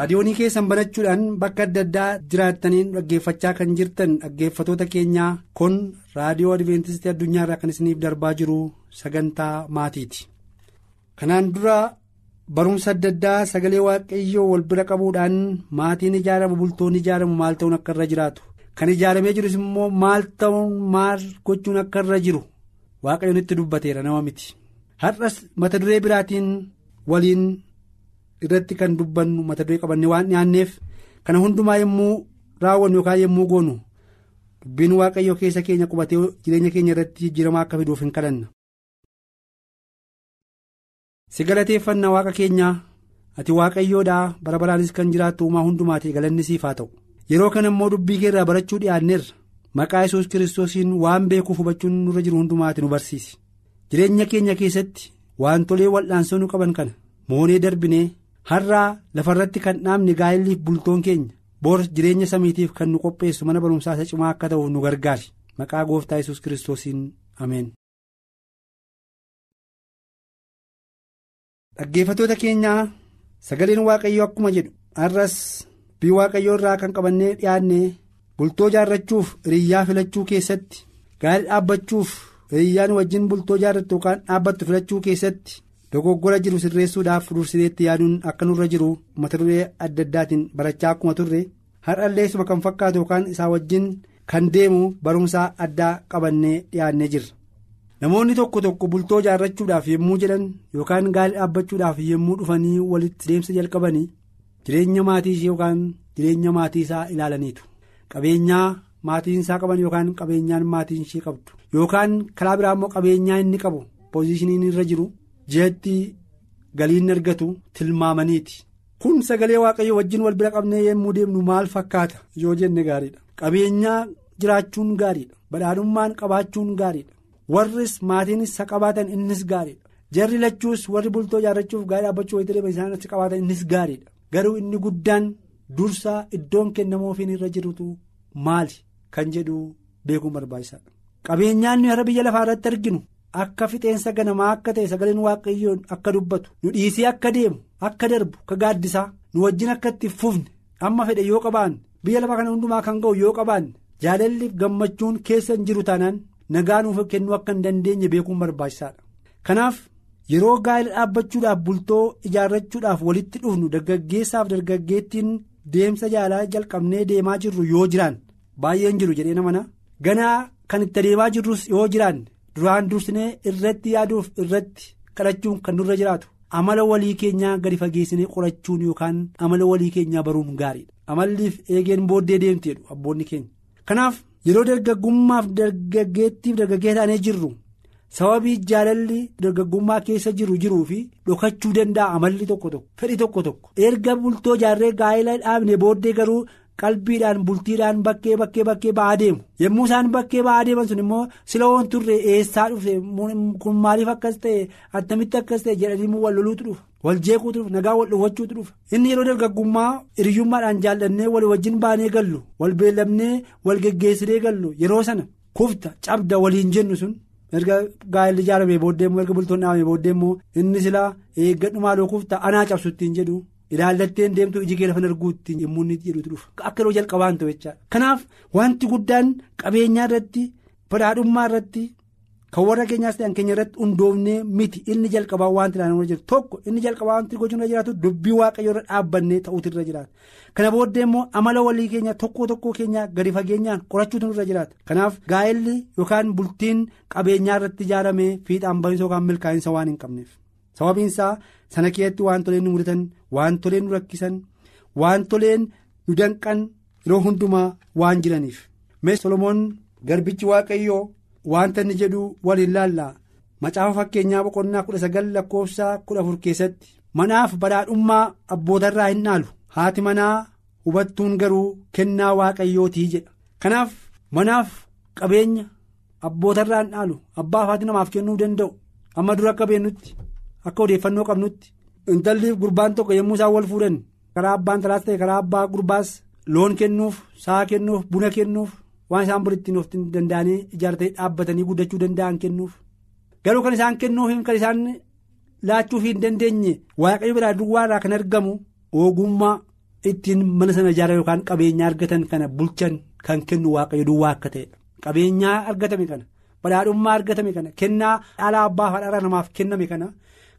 Raadiyoonii keessan banachuudhaan bakka adda addaa jiraattaniin dhaggeeffachaa kan jirtan dhaggeeffatoota keenyaa kun raadiyoo adventistii addunyaarraa kan isiniif darbaa jiru sagantaa maatiiti. Kanaan dura barumsa adda addaa sagalee waaqayyoo wal bira qabuudhaan maatiin ijaaramu bultoonni ijaaramu maal ta'uun akka irra jiraatu? Kan ijaaramee jirus immoo maal ta'uun maal gochuun akka irra jiru? Waaqayyoon itti dubbateera nama miti. Har'as mata duree biraatiin waliin. Irratti kan dubbannu mata duree qabannee waan dhiyaanneef kana hundumaa yommuu raawwannu yookaan yommuu goonu dubbiin waaqayyoo keessa keenya qubatee jireenya keenya irratti jijjiiramaa akka fiduuf hin kadhanna. si galateeffannaa waaqa keenyaa ati waaqayyoodhaa bara baraanis kan jiraattu uumaa hundumaati galanni siif haa ta'u yeroo kana immoo dubbii keerraa barachuu dhiyaanneerra maqaa yesus kiristoosiin waan beekuuf hubachuun nurra jiru hundumaati nu barsiisi jireenya keenya keessatti wantolee wal'aansoo nu qaban kana moonee darbinee. Har'aa lafarratti kan dhaabne gaa'elliif bultoon keenya boor jireenya samiitiif kan nu qopheessu mana barumsaa isa cimaa akka ta'u nu gargaari maqaa gooftaa yesus kiristoosiin ameen. dhaggeeffatoota keenyaa sagaleen waaqayyoo akkuma jedhu har'as bii waaqayyoo irraa kan qabannee dhiyaanne bultoo jaarrachuuf hiriyyaa filachuu keessatti gaa'ela dhaabbachuuf hiriyyaan wajjin bultoo jaarrattu yookaan dhaabbattu filachuu keessatti. Dogoggora jiru sirreessuudhaaf dursineetti yaaduun akka nurra jiru mata duree adda addaatiin barachaa akkuma turre har'allee isuma kan fakkaatu yookaan isaa wajjin kan deemu barumsaa addaa qabannee dhiyaannee jirra. namoonni tokko tokko bultoo jaarrachuudhaaf yommuu jedhan yookaan gaa'ela dhaabbachuudhaaf yommuu dhufanii walitti deemsa jalqabanii jireenya maatii ishee yookaan jireenya maatii isaa ilaalaniitu qabeenyaa maatiin isaa qaban yookaan qabeenyaan maatiin ishee qabdu yookaan karaa biraa immoo qabeenyaa inni qabu poozishiniin irra jiru. Jihatti galiin argatu tilmaamaniiti. Kun sagalee waaqayyo wajjin wal bira qabnee yommuu deemnu maal fakkaata? Yoo jenne gaariidha. Qabeenyaa jiraachuun gaariidha. Badhaadhummaan qabaachuun gaariidha. Warris maatiinis isa qabaatan innis gaariidha. Jarri lachuus warri bultoo jaarrachuuf gaa'ela dhaabbachuu wayita deeman isaan isa qabaatan innis gaariidha. Garuu inni guddaan dursaa iddoon kennamoofiin irra jirutu maali? Kan jedhu beekuun barbaachisaadha. Qabeenyaan nuyi har'a biyya lafaa irratti arginu. Akka fixeensa ganamaa akka ta'e sagaleen waaqayyoon akka dubbatu nu dhiisee akka deemu akka darbu akka gaaddisaa nu wajjin akka itti fufne amma fedhe yoo qabaanne biyya lafaa kana hundumaa kan ga'u yoo qabaanne jaalalliif gammachuun keessa hin jiru taanaan nagaa nuuf kennuu akka hin dandeenye beekuun barbaachisaadha. kanaaf yeroo gaa'ela dhaabbachuudhaaf bultoo ijaarrachuudhaaf walitti dhufnu dargaggeessaaf dargaggeettiin deemsa jaalala jalqabnee deemaa jirru yoo jiraan baay'een jiru jedhee namana ganaa kan itti deemaa jirrus yoo jiraanne. Duraan dursinee irratti yaaduuf irratti kadhachuun kan nurra jiraatu amala walii keenyaa gadi fageessinee qorachuun yookaan amala walii keenyaa baruun gaariidha amalliif eegeen booddee deemti jedhu abboonni keenya kanaaf yeroo dargaggummaaf dargaggeettiif dargaggee taanee jirru sababii jaalalli dargaggummaa keessa jiru jiruu fi dhokachuu danda'a amalli tokko tokko fedhi tokko tokko erga bultoo jaarree gaa'ela dhaabne booddee garuu. Qalbiidhaan bultiidhaan bakkee bakkee bakkee ba'aa deemu. Yommuu isaan bakkee ba'aa deeman sun immoo sila woon turre eessaa dhufe kun maaliif akkas ta'e? Attamitti akkas ta'e? Jedhanii wal loluutu dhufa. Wal jeequutu dhufa. Nagaa wal dhowwachuutu dhufa. Inni yeroo dargaggummaa hiriyyummaadhaan jaallannee wal wajjin baanee gallu wal beellamnee wal geggeessinee gallu yeroo sana kufta cabda waliin jennu sun erga gaa'elli ijaaramee booddee immoo erga bultoonni dhaabamee booddee immoo inni silaa eeggadhu maaloo kufta anaa cabsu ittiin jedhu. Ilaallatteen deemtu iji kee lafa arguutti yommuu inni jedhutu dhufa akka yeroo jalqabaan ta'u jechaadha kanaaf wanti guddaan qabeenyaa irratti badhaadhummaa irratti kan warra keenyaas ta'an keenya irratti hundoofnee miti. Inni jalqabaa wanti ilaalamuu jiru. Tokko inni jalqabaa wanti gochuun irra jiraatu dubbii waaqayyoo irra dhaabbannee ta'uutu irra jiraata. Kana booddee immoo amala walii keenya tokko tokko keenya gadi fageenyaan qorachuutu irra jiraata. Kanaaf gaa'elli yookaan bultiin qabeenyaa irratti ijaaramee fiixaan bahiinsa yookaan milkaa'insa waan hin qabneef. Sababiinsaa sana keessatti wantoleen nu mudatan wantoleen nu rakkisan wantoleen nu danqan yeroo hundumaa waan jiraniif. Mee solomoon garbichi waaqayyoo wanta inni jedhu waliin laallaa. Macaafa fakkeenyaa boqonnaa kudha sagal lakkoofsa kudha afur keessatti manaaf badhaadhummaa abbootarraa hin dhaalu haati manaa hubattuun garuu kennaa waaqayyootii jedha. Kanaaf manaaf qabeenya abbootarraa hin dhaalu abbaa haati namaaf kennuu danda'u. Amma dura akka beennutti akka odeeffannoo qabnutti. Intalli gurbaan tokko yommuu isaan wal fuudhan karaa abbaan talaas ta'e karaa abbaa gurbaas loon kennuuf sa'a kennuuf buna kennuuf waan isaan boritti of danda'anii ijaarratanii dhaabbatanii guddachuu danda'an kennuuf. Garuu kan isaan kennuuf kan isaan laachuuf hin dandeenye waaqayyo biraa duwwaa irraa kan argamu ogummaa ittiin mana sana ijaaran yookaan qabeenyaa argatan kana bulchan kan kennu waaqayyo duwwaa akka ta'edha qabeenyaa argatame kana badhaadhummaa argatame kana kennaa dhala abbaa haadha namaaf kenname kana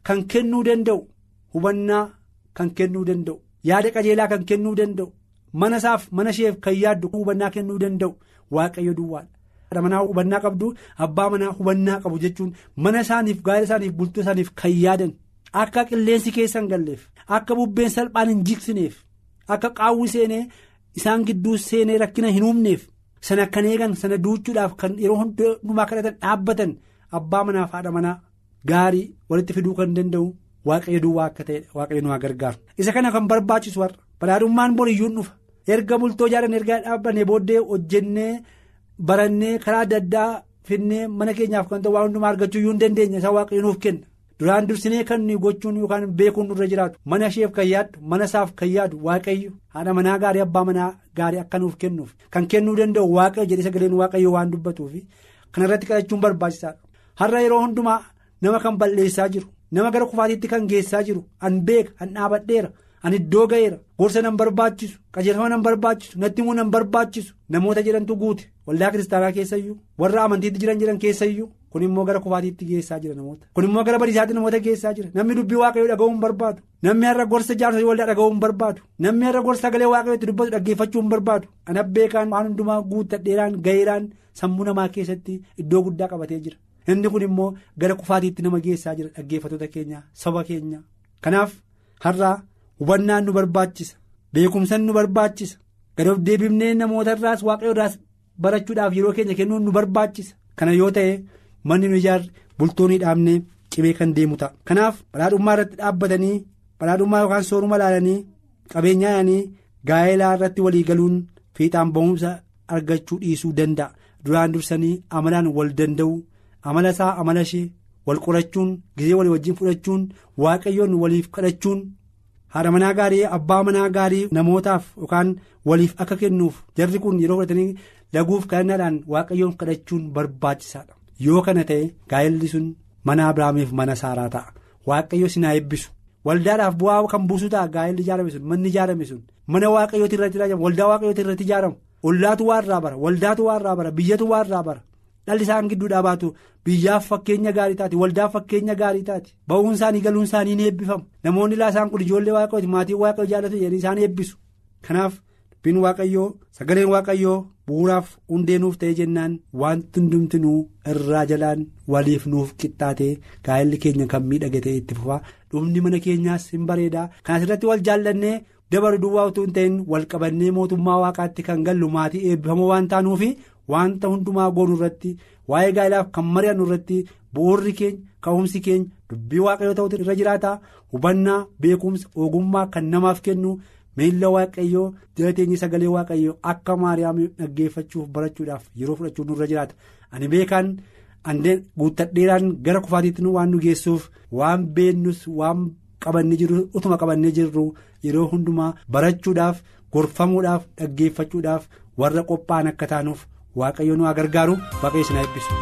kan kennuu danda'u hubannaa kan kennuu danda'u. Yaada qajeelaa kan kennuu danda'u. Mana isaaf mana isheef kan yaaddu hubannaa kennuu danda'u. Waaqayyo duwwaadha. manaa hubannaa qabdu abbaa manaa hubannaa qabu jechuun mana isaaniif gaa'ela isaaniif bultoo isaaniif kan yaadan akka qilleensi keessa hin galleef akka bubbeen salphaan hin jiksineef akka qaawwi seenee isaan gidduu seenee rakkina hin uumneef sana kan eegan sana duuchuudhaaf kan yeroo hundumaa kadhatan dhaabbatan abbaa manaaf haadha manaa gaarii walitti fiduu kan danda'u waaqayyo duwwaa akka ta'e waaqayyo nu gargaaru isa kana kan barbaachisu har'a badhaadhummaan boriyyuun dhufa. Erga bultoo jaaran erga dhaabbanne booddee hojjennee. barannee karaa adda addaa finnee mana keenyaaf kan ta'u waan hundumaa argachuu iyyuu hin dandeenye isa waaqayyo nuuf kenna. Duraan dursinee kan nuyi gochuun yookaan beekuun nurra jiraatu. Mana isheef kan yaaddu mana isaaf kan yaadu waaqayyo. Haadha manaa gaarii abbaa manaa gaarii akka nuuf kennuuf. Kan kennuu danda'u waaqayyo jedhee sagaleen waaqayyo waan dubbatuufi kanarratti kadhachuun barbaachisaadha. Har'a yeroo hundumaa nama kan balleessaa jiru. Nama gara kufaatiitti kan geessaa jiru. An beeka an dhaabadheera. ani iddoo ga'eera gorsa nan barbaachisu qajeelfama nan barbaachisu natti immoo nan barbaachisu. Namoota jedhantu guute. Waldaa kiristaanaa keessayyuu warra amantiitti jiran jiran keessayyuu kun immoo gara kufaatiitti geessaa jira namoota. Kun immoo gara badiisaatti namoota geessaa jira. Namni dubbii waaqayyoo dhaga'uu hin barbaadu. Namni har'a gorsa jaarsolii waldaa dhaga'uu hin barbaadu. Namni har'a gorsa sagalee waaqayyootti dubbatu dhaggeeffachuu hin barbaadu ana beekaan waan hundumaa guuttadheeraan ga'eeraan sammuu namaa keessatti iddoo guddaa qabatee jira inni kun immoo gara kufaatiitti nama geessaa jira dhaggeeffattoota keenya saba keenya. Kanaaf har'a. hubannaan nu barbaachisa beekumsaan nu barbaachisa gad of deebifnee namoota irraas waaqayyo irraas barachuudhaaf yeroo keenya kennuun nu barbaachisa. Kana yoo ta'e manni nu ijaarre bultoo ni dhaabnee cimee kan deemu ta'a. Kanaaf badhaadhummaa irratti dhaabbatanii badhaadhummaa yookaan sooruma ilaalanii qabeenyaa yaanii gaa'elaa irratti walii galuun fiixaan ba'umsa argachuu dhiisuu danda'a. Duraan dursanii amalaan wal danda'u amala isaa amala ishee wal qorachuun gizee walii wajjin fudhachuun waaqayyoon waliif kadhachuun. haadha manaa gaarii abbaa manaa gaarii namootaaf yookaan waliif akka kennuuf jarri kun yeroo fudhatanii laguuf kadhannaadhaan waaqayyoon kadhachuun barbaachisaadha. Yoo kana ta'e gaa'elli sun mana abiraamiif mana saaraa ta'a. Waaqayyo sinaa eebbisu. Waldaadhaaf bu'aa kan buusu ta'a gaa'elli ijaarame sun manni ijaarame sun. Mana waaqayyooti irratti ijaaramu waldaa waaqayyooti irratti ijaaramu. Ollaatu waan irraa bara waldaatu waan irraa bara biyyatu waan irraa bara dhalli isaan gidduudhaa baatu biyyaaf fakkeenya gaarii taati waldaaf fakkeenya gaarii taati. Ba'uun isaanii galuun isaanii ni eebbifamu. Namoonni ilaa isaan kun ijoollee waaqayyooti maatii waaqayyoo jaallatu jedhanii isaan eebbisu. Kanaaf dubbiin waaqayyoo sagaleen waaqayyoo bu'uuraaf hundee nuuf ta'e jennaan wanti hundumtinuu irraa jalaan waliif nuuf qixxaatee gaa'elli keenya kan miidhage ta'e itti fufaa. Dhumni mana keenyaas hin bareedaa. Kanas irratti wal jaallannee dabaru duwwaa utuu hin ta'in wal qabannee mootummaa waaqaatti kan gallu maatii eebbifamoo waan taanuufi. Wanta hundumaa goonuu irratti waa'ee gaa'elaaf kan mari'annu irratti bu'uurri keenya ka'umsi keenya dubbii waaqayyoo ta'utu irra jiraata hubannaa beekumsa ogummaa kan namaaf kennu miilla waaqayyoo jala teenyee sagalee waaqayyoo akka maariyaam dhaggeeffachuuf barachuudhaaf yeroo fudhachuun nurra jiraata ani beekaan andeen guuttadheeraan gara kufaatiitti waan nu geessuuf waan beennus waan qabannee jirru utuma qabannee jirru yeroo hundumaa barachuudhaaf gorfamuudhaaf dhaggeeffachuudhaaf warra qophaa'an akka taanuuf. Waaqayyo nu haa gargaaru waaqayyo isin haa eebbisu.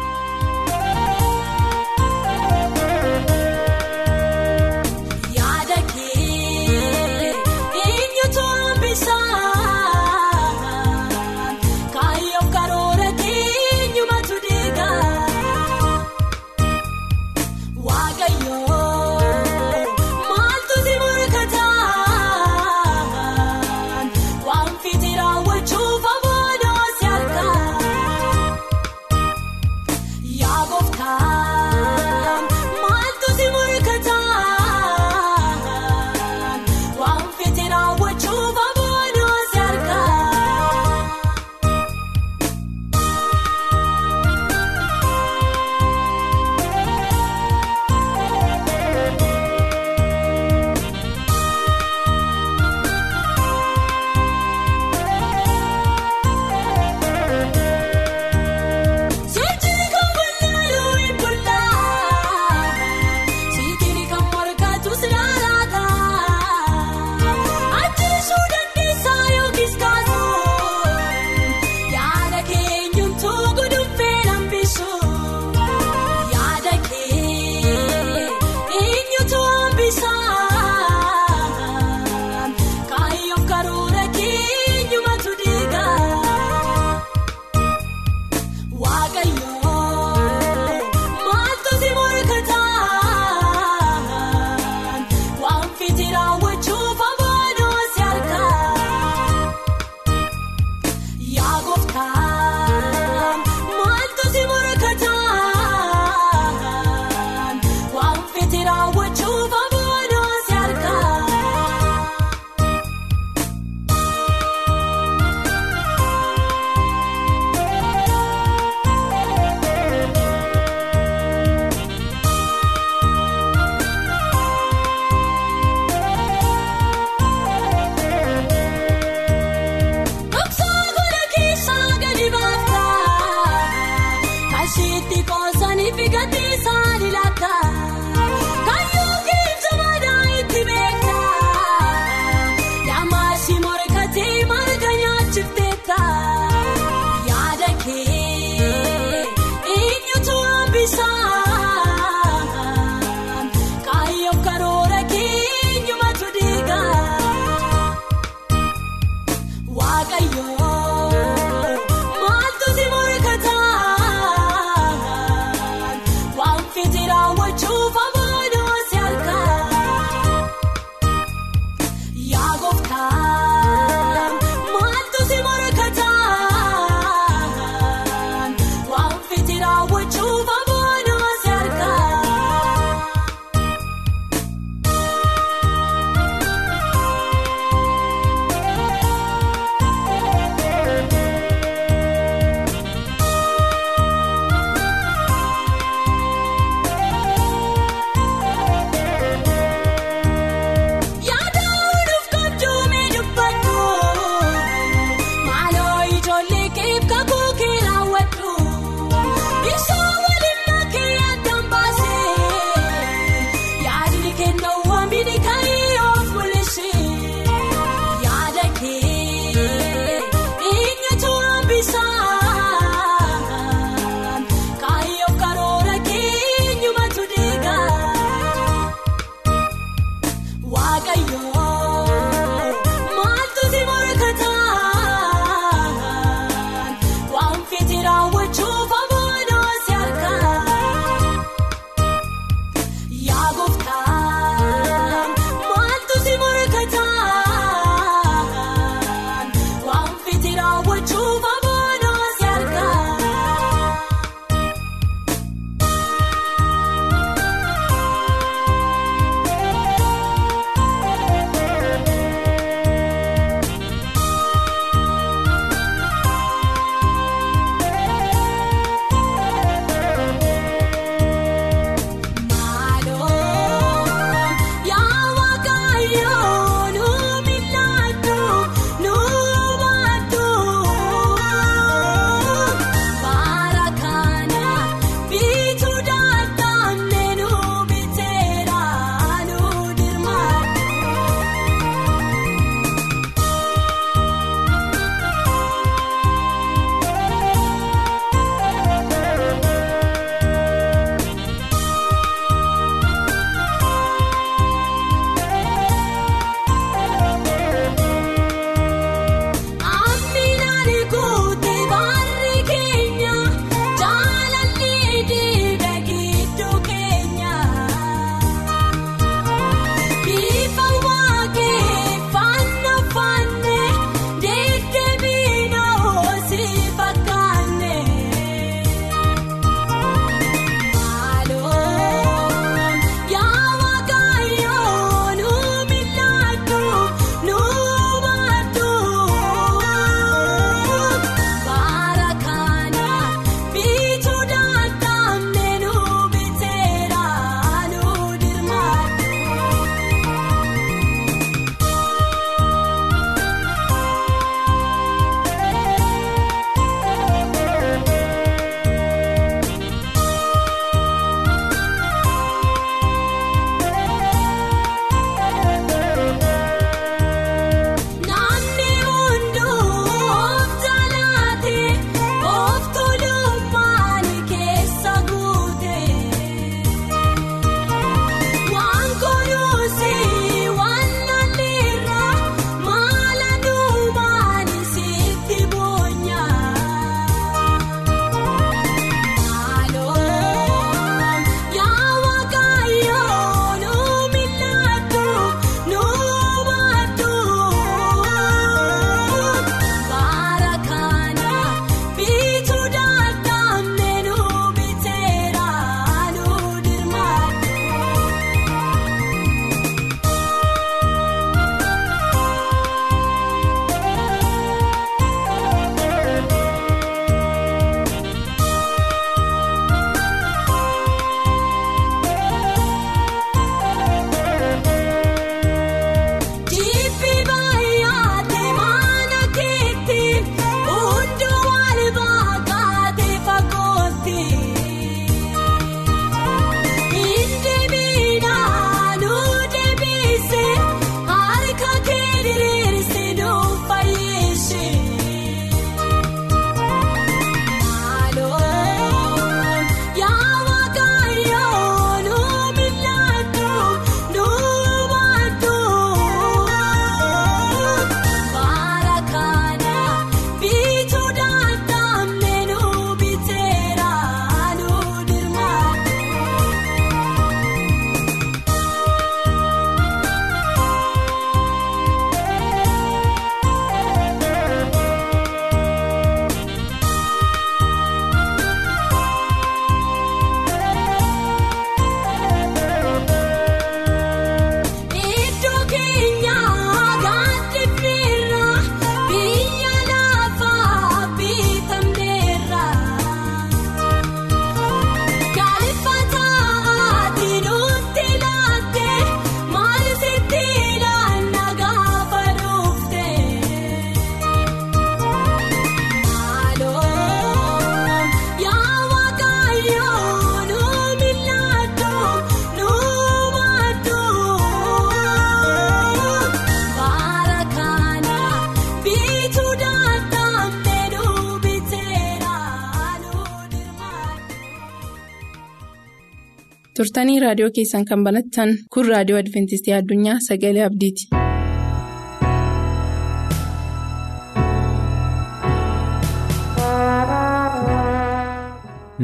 Turtanii raadiyoo keessan kan banattan kun raadiyoo adventistii addunyaa sagalee abdiiti.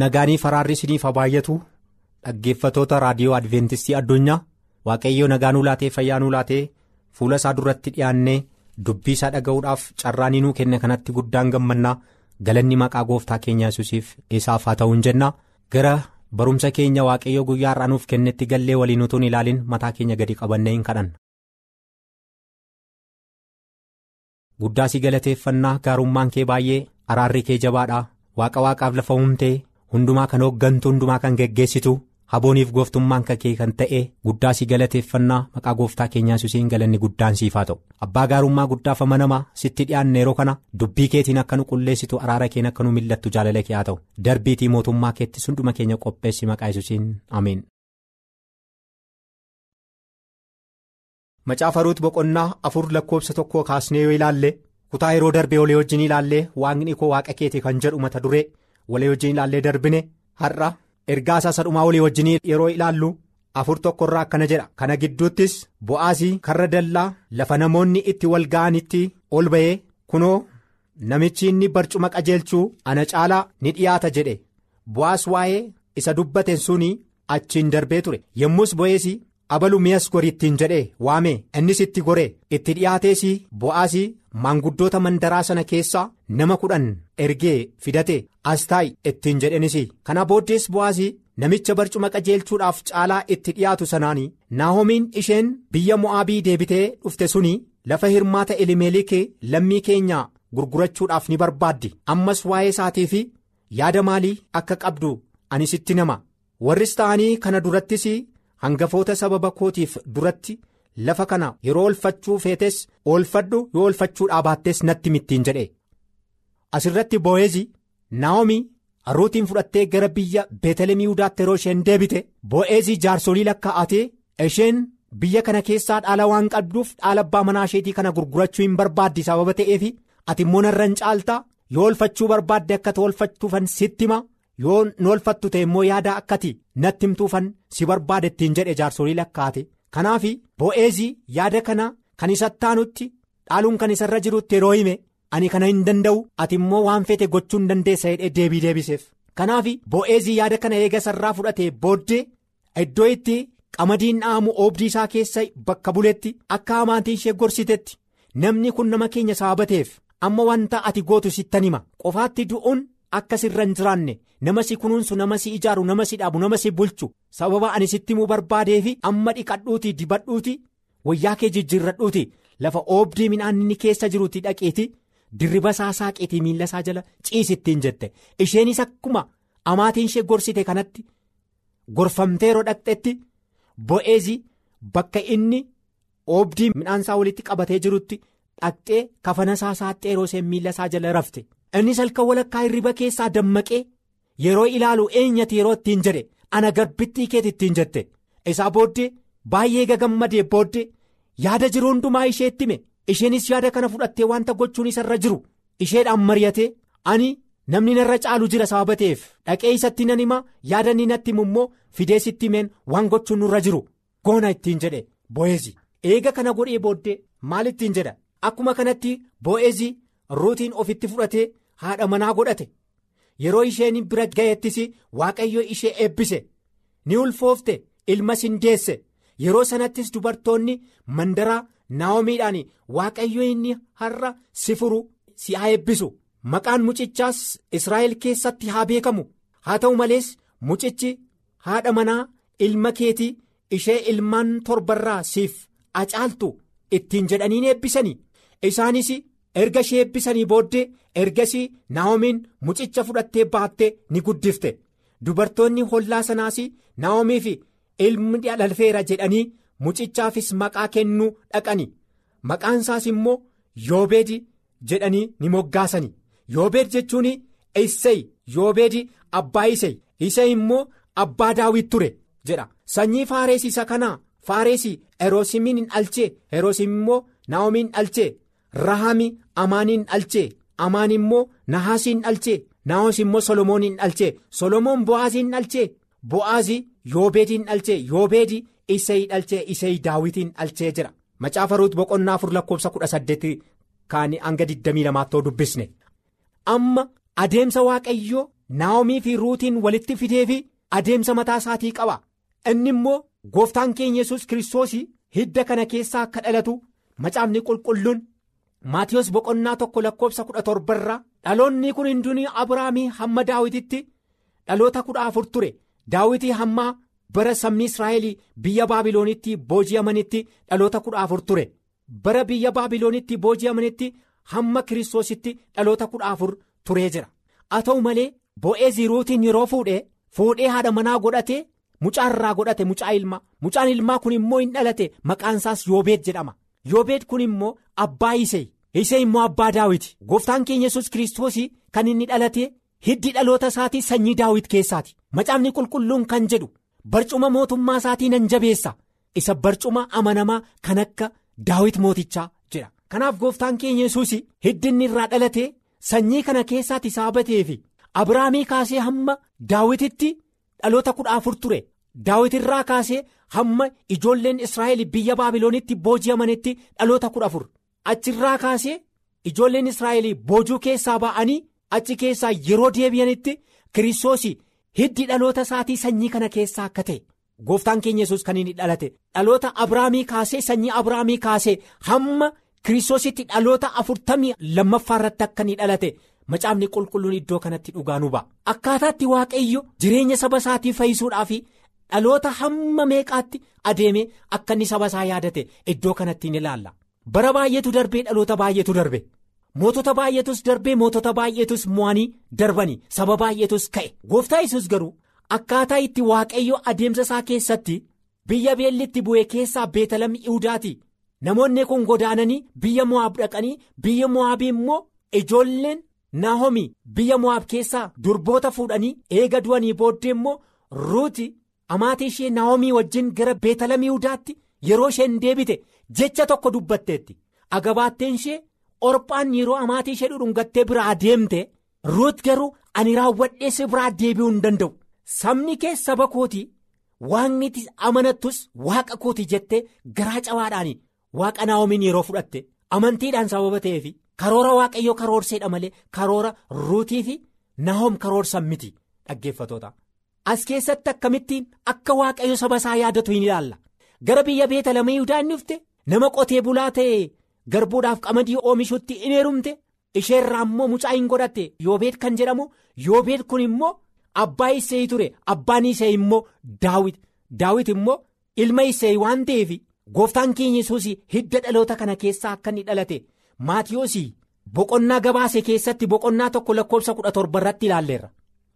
Nagaanii faraarri isiniif baay'atu dhaggeeffatoota raadiyoo adventistii addunyaa waaqayyoo nagaa nuu laatee fayyaa nuu laatee fuula isaa duratti dhiyaannee dubbii isaa dhaga'uudhaaf carraanii nuu kenne kanatti guddaan gammannaa galanni maqaa gooftaa keenya yesuusiif isaaf haa ta'uun jenna gara barumsa keenya waaqayyoo guyyaa har'aa nuuf kennetti gallee waliin utuun ilaalin mataa keenya gadi qabannee hin kadhanna. guddaa si galateeffannaa gaarummaan kee baay'ee araarri kee jabaadha waaqa waaqaaf lafa uumtee hundumaa kan hooggantu hundumaa kan geggeessitu habooniif gooftummaan kee kan ta'e guddaa si galateeffannaa maqaa gooftaa keenyaa yesuusiin galanni guddaan siif haa ta'u. Abbaa gaarummaa guddaaf amanamaa sitti dhiyaanne yeroo kana dubbii keetiin akka nu qulleessitu araara keen akka nu millattu jaalala kee haa ta'u. Darbiitii mootummaa keetti hunduma keenya qopheessi maqaa yesuusiin ameen. macaafa ruut boqonnaa afur lakkoobsa tokkoo kaasnee yoo ilaalle kutaa yeroo darbee walii wajjin ilaallee waaqni koo waaqa keeti kan jedhu mata duree walii wajjin ilaallee darbine har'a ergaa isaa sadhumaa walii wajjin yeroo ilaallu afur tokkorraa akkana jedha kana gidduuttis bo'aasii karra dallaa lafa namoonni itti wal ga'anitti ol ba'ee kunoo namichi inni barcuma qajeelchuu ana caalaa ni dhiyaata jedhe bo'aas waa'ee isa dubbateen suni achiin darbee ture yommus bo'eesii. Abalu mi'as gori ittiin jedhee waame innis itti gore itti dhiyaatees bo'aasii maanguddoota mandaraa sana keessaa nama kudhan ergee fidate as taa'i ittiin jedhenis kana booddees bo'aasii namicha barcuma qajeelchuudhaaf caalaa itti dhiyaatu sanaan naahomiin isheen biyya mo'aabii deebitee dhufte suni lafa hirmaata elimeelikee lammii keenya gurgurachuudhaaf ni barbaaddi ammas waa'ee isaatii fi yaada maalii akka qabdu ani sitti nama warris ta'anii kana durattis. Hangafoota sababa kootiif duratti lafa kana yeroo olfachuu feetes oolfadhu yoo olfachuu dhaabaattes natti mittiin jedhe. Asirratti bo'eezi naa'omii ruutiin fudhattee gara biyya beetelemii yihudaatti yeroo isheen deebite. Bo'eezii jaarsolii lakkaa'atee isheen biyya kana keessaa dhaala waan qabduuf dhaala abbaa manaa isheetii kana gurgurachuu hin barbaaddi sababa ta'eef ati immoo narra hin caaltaa? Yoo olfachuu barbaadde akka olfachuufan sitti hima. Yoo nu olfattu ta'e immoo yaada akkati natti himtuufan si barbaade ittiin jedhe jaarsolii lakkaate kanaaf bo'eezii yaada kana kan isatti taanutti dhaaluun kan isarra jirutti yeroo hime ani kana hin danda'u ati immoo waan feete gochuu hin dandeessa jedhee deebii deebiseef kanaaf bo'eezii yaada kana eega sarraa fudhatee booddee iddoo itti qamadiin dha'amu oobdii isaa keessa bakka buletti akka amaatiin ishee gorsitetti namni kun nama keenya sababateef amma wanta ati gootu sittan hima qofaatti du'uun. Akka sirra hin jiraanne nama si kunuunsu nama si ijaaru nama si dhaabu nama si bulchu sababa ani sitti himuu barbaadeefi amma dhiqadhuuti dibadhuuti wayyaa kee jijjiirradhuuti lafa oobdii midhaan inni keessa jiruuti dhaqeeti dirriba isaa saaqeetii miila isaa jala ciisittiin jette isheenis akkuma amaatiin ishee gorsite kanatti gorfamtee yeroo dhaqxetti bo'eezi bakka inni oobdii midhaan isaa walitti qabatee jirutti dhaqxee kafana isaa saaxxee yeroo isheen miila isaa jala rafte. Innis halkan walakkaa hirriba keessaa dammaqee yeroo ilaalu eenyati yeroo ittiin jedhe ana garbittii keeti ittiin jette. Isaa booddee baay'ee gagammadee booddee yaada jiru hundumaa isheetti hime. Isheenis yaada kana fudhattee wanta gochuun isarra jiru. Isheedhaan mari'atee ani namni narra caalu jira sababa ta'eef dhaqee isatti nan hima yaada inni natti himu immoo fidee sitti himeen waan gochuun nurra jiru. Goona ittiin jedhe bo'eezi. Eega kana godhee booddee maal ittiin jedha? Akkuma kanatti bo'eezi. Ruutiin ofitti fudhatee haadha manaa godhate. Yeroo isheen bira ga'ettis waaqayyo ishee eebbise. Ni ulfoofte ilmas hin deesse. Yeroo sanattis dubartoonni mandaraa naa'omiidhaan waaqayyo inni har'a si furu si haa eebbisu. Maqaan mucichaas israa'el keessatti haa beekamu. Haa ta'u malees mucichi haadha manaa ilma keetii ishee ilmaan torbarraa siif acaaltu ittiin jedhaniin eebbisanii. Isaanis. Erga ishee eebbisanii booddee ergasii naa'omiin mucicha fudhattee baattee ni guddifte. Dubartoonni hollaa sanaas naa'omiif ilmi dhalfeera jedhanii mucichaafis maqaa kennuu dhaqani. Maqaan isaas immoo yoobeedi jedhanii ni moggaasani. Yoobeed jechuun isseey yoobeedi abbaa isey isey immoo abbaa daawit ture jedha. Sanyii faarees isa kanaa faarees eroosimiin hin dhalchee eroosim immoo naa'omiin dhalchee. Rahaami amaaniin dhalchee amaan immoo nahaasiin dhalchee nahoos immoo solomooniin dhalchee solomoon bo'aaziin dhalchee bo'aazi yoobeediin dhalchee yoobeedi isayii dhalchee isayii daawitiin dhalchee jira. Macaafa ruut boqonnaa afur lakkoofsa kudha saddeeti kaanii hanga 22 dubbisne. Amma adeemsa waaqayyoo naa'omii fi ruutiin walitti fidee fi adeemsa mataa isaatii qaba. Inni immoo gooftaan keenya yesus kiristoosii hidda kana keessaa akka dhalatu macaafni qulqulluun maatiyus boqonnaa tokko lakkoofsa kudha torbarraa dhaloonni kun hundinuu abrahaamii hamma daawititti dhaloota kudha afur ture. Daawitii hamma bara sabni israa'el biyya baabiloonitti booji'amanitti dhaloota kudha afur ture. Bara biyya baabiloonitti booji'amanitti hamma kiristoositti dhaloota kudha afur turee jira. Haa ta'u malee bo'eezii ruutiin yeroo fuudhee fuudhee haadha manaa godhatee mucaa irraa godhate mucaa ilmaa mucaan ilmaa kun immoo hin dhalate. Maqaan isaas yoobeed jedhama yoobeed kun immoo abbaa isee isee immoo abbaa daawiti. Gooftaan keenya yesus kiristoosii kan inni dhalate hiddi dhaloota isaatii sanyii daawit keessaati. Macaafni qulqulluun kan jedhu barcuma mootummaa isaatii nan jabeessa. Isa barcuma amanamaa kan akka daawit mootichaa jedha kanaaf gooftaan keenya yesus hiddi inni irraa dhalate sanyii kana keessaati isaa bateefi abrahaamii kaasee hamma daawititti dhaloota kudha afur ture daawit irraa kaasee hamma ijoolleen israa'el biyya baabiloonitti booji'amanitti dhaloota kudha afur. Achirraa kaasee ijoolleen israa'el boojuu keessaa ba'anii achi keessaa yeroo deebi'anitti kiristoosii hiddi dhaloota isaatii sanyii kana keessaa akka ta'e. Gooftaan keenya yesus kan inni dhalate. Dhaloota abrahaamii kaasee sanyii abrahaamii kaasee hamma kiristoositti dhaloota afurtamii lammaffaa irratti akka inni dhalate macaafni qulqulluun iddoo kanatti dhugaa nu ba'a. Akkaataatti waaqayyo jireenya saba isaatii fayyisuudhaaf dhaloota hamma meeqaatti adeemee akka inni saba isaa yaadate iddoo kanatti ni ilaalla bara baay'eetu darbee dhaloota baay'eetu darbe. Mootota baay'eetus darbee mootota baay'eetus mo'anii darbanii saba baay'eetus ka'e. Gooftaa yesus garuu akkaataa itti waaqayyo adeemsa isaa keessatti biyya beellitti bu'e keessaa beetalam ihudaati namoonni kun godaananii biyya mo'aab dhaqanii biyya mo'aabii immoo ijoolleen naahomi biyya mo'aab keessaa durboota fuudhanii eega du'anii booddee immoo ruuti amaatii ishee naahomii wajjin gara beetalam ihudaatti yeroo isheen deebite jecha tokko dubbatteetti. Agabaatteen ishee orphaan yeroo amaatii ishee dhudhungattee biraa deemte ruut garuu ani raawwadhee si biraa deebi'uu hin danda'u. Sabni kee saba kooti waaqni amanattus waaqa kooti jettee garaa cabaadhaan waaqa naahomiin yeroo fudhatte. Amantiidhaan sababa ta'eef karoora waaqayyoo karoorseedha malee karoora ruutii fi naahom karoorsan miti dhaggeeffatoota. As keessatti akkamittiin akka waaqayyo saba isaa yaadatu hin ilaalla. Gara biyya beetalam yihudaa inni dhufte nama qotee bulaa ta'e garbuudhaaf qamadii oomishuutti in heerumte. Isheerraa immoo mucaa hin godhatte. Yoobeed kan jedhamu yoobeed kun immoo abbaa isee ture. Abbaan isee immoo daawit. Daawit immoo ilma isee waan ta'eef gooftaan keenya yesuus hidda dhaloota kana keessaa akka inni dhalate maatiyoosii boqonnaa gabaase keessatti boqonnaa tokko lakkoofsa kudha torba irratti ilaalleerra.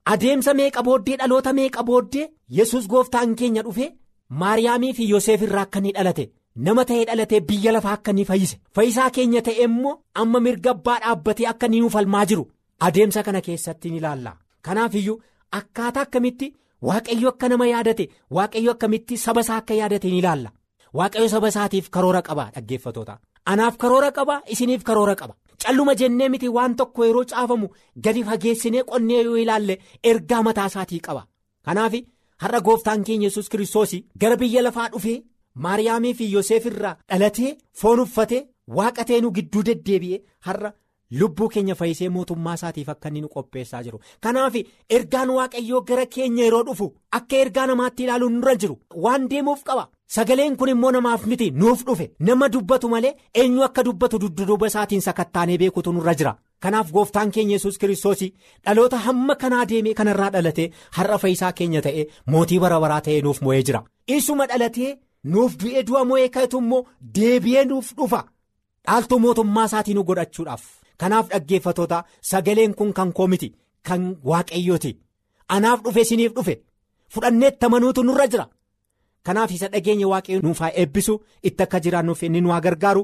Adeemsa meeqa booddee dhaloota meeqa booddee yesus gooftaan keenya dhufe maariyaamii fi yoseef irraa akka inni dhalate nama ta'ee dhalatee biyya lafaa akka inni fayyise. Fayyisaa keenya ta'e immoo amma mirga abbaa dhaabbatee akka inni nuuf falmaa jiru. Adeemsa kana keessatti ni ilaalla kanaaf iyyuu akkaataa akkamitti waaqayyo akka nama yaadate waaqayyo akkamitti saba isaa akka yaadate ni ilaalla waaqayyo saba isaatiif karoora qaba dhaggeeffatoota anaaf karoora qaba isiniif karoora qaba. Calluma jennee miti waan tokko yeroo caafamu gadi fageessinee qonnee yoo ilaalle ergaa mataa isaatii qaba kanaaf har'a gooftaan keenya yesus kiristoos gara biyya lafaa dhufee maariyaamii fi yoseef irraa dhalatee foon uffatee waaqa teenuu gidduu deddeebi'ee har'a lubbuu keenya fayyisee mootummaa isaatiif akka inni nu qopheessaa jiru kanaaf ergaan waaqayyoo gara keenya yeroo dhufu akka ergaa namaatti ilaaluun nurra jiru waan deemuuf qaba. Sagaleen kun immoo namaaf miti. Nuuf dhufe. Nama dubbatu malee eenyu akka dubbatu dudduuba isaatiin sakattaanee beekutu nurra jira. Kanaaf gooftaan keenya yesus kiristoos dhaloota hamma kanaa deemee kanarraa dhalatee har'a fayyisaa keenya ta'e mootii bara baraa ta'ee nuuf mo'ee jira. Isuma dhalatee nuuf du'ee du'a mo'ee ka'etu immoo deebi'ee nuuf dhufa. Dhaaltuu mootummaa isaatii nu godhachuudhaaf. Kanaaf dhaggeeffatoota sagaleen kun kan koo miti. Kan waaqayyooti. Anaaf dhufe isiniif dhufe. Fudhanneetti amanuutu nurra jira. Kanaaf isa dhageenya waaqayyo nuuf haa eebbisu itti akka jiraannuuf inni nu haa gargaaru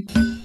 Bye.